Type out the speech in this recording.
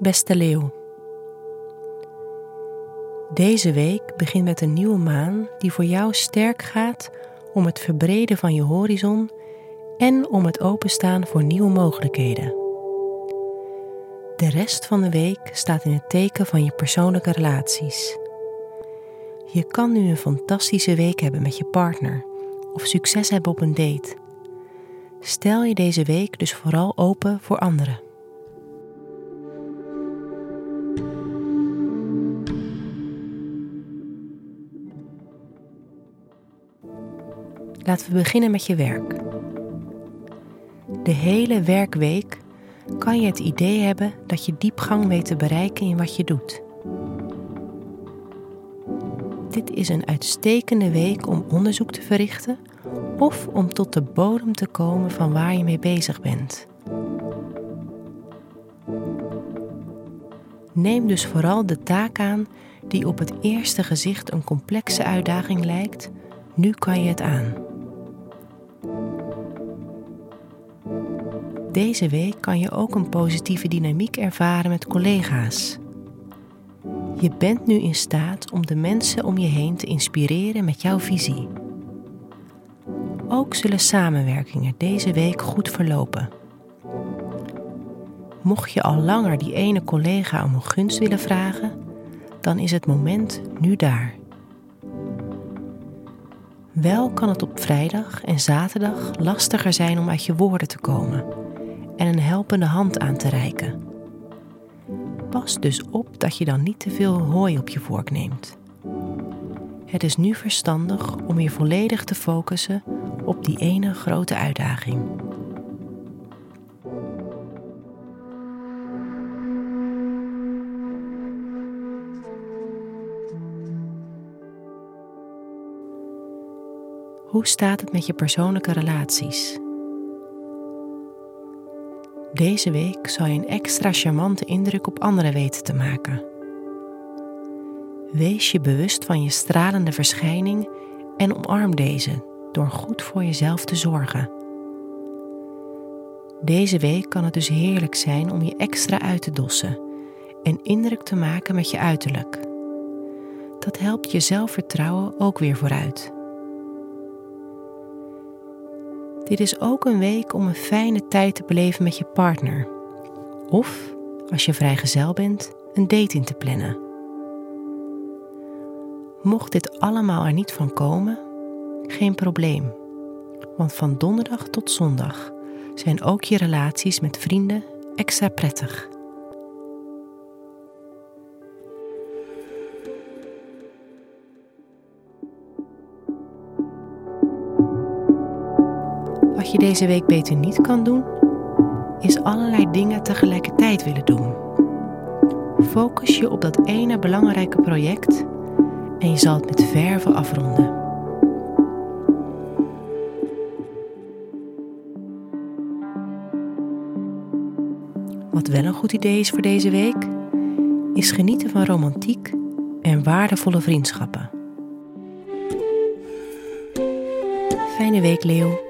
beste leeuw. Deze week begint met een nieuwe maan die voor jou sterk gaat om het verbreden van je horizon en om het openstaan voor nieuwe mogelijkheden. De rest van de week staat in het teken van je persoonlijke relaties. Je kan nu een fantastische week hebben met je partner of succes hebben op een date. Stel je deze week dus vooral open voor anderen. Laten we beginnen met je werk. De hele werkweek kan je het idee hebben dat je diepgang weet te bereiken in wat je doet. Dit is een uitstekende week om onderzoek te verrichten of om tot de bodem te komen van waar je mee bezig bent. Neem dus vooral de taak aan die op het eerste gezicht een complexe uitdaging lijkt. Nu kan je het aan. Deze week kan je ook een positieve dynamiek ervaren met collega's. Je bent nu in staat om de mensen om je heen te inspireren met jouw visie. Ook zullen samenwerkingen deze week goed verlopen. Mocht je al langer die ene collega om een gunst willen vragen, dan is het moment nu daar. Wel kan het op vrijdag en zaterdag lastiger zijn om uit je woorden te komen en een helpende hand aan te reiken. Pas dus op dat je dan niet te veel hooi op je vork neemt. Het is nu verstandig om je volledig te focussen op die ene grote uitdaging. Hoe staat het met je persoonlijke relaties? Deze week zal je een extra charmante indruk op anderen weten te maken. Wees je bewust van je stralende verschijning en omarm deze door goed voor jezelf te zorgen. Deze week kan het dus heerlijk zijn om je extra uit te dossen en indruk te maken met je uiterlijk. Dat helpt je zelfvertrouwen ook weer vooruit. Dit is ook een week om een fijne tijd te beleven met je partner. Of, als je vrijgezel bent, een date in te plannen. Mocht dit allemaal er niet van komen, geen probleem. Want van donderdag tot zondag zijn ook je relaties met vrienden extra prettig. Je deze week beter niet kan doen, is allerlei dingen tegelijkertijd willen doen. Focus je op dat ene belangrijke project en je zal het met verve afronden. Wat wel een goed idee is voor deze week, is genieten van romantiek en waardevolle vriendschappen. Fijne week, Leo.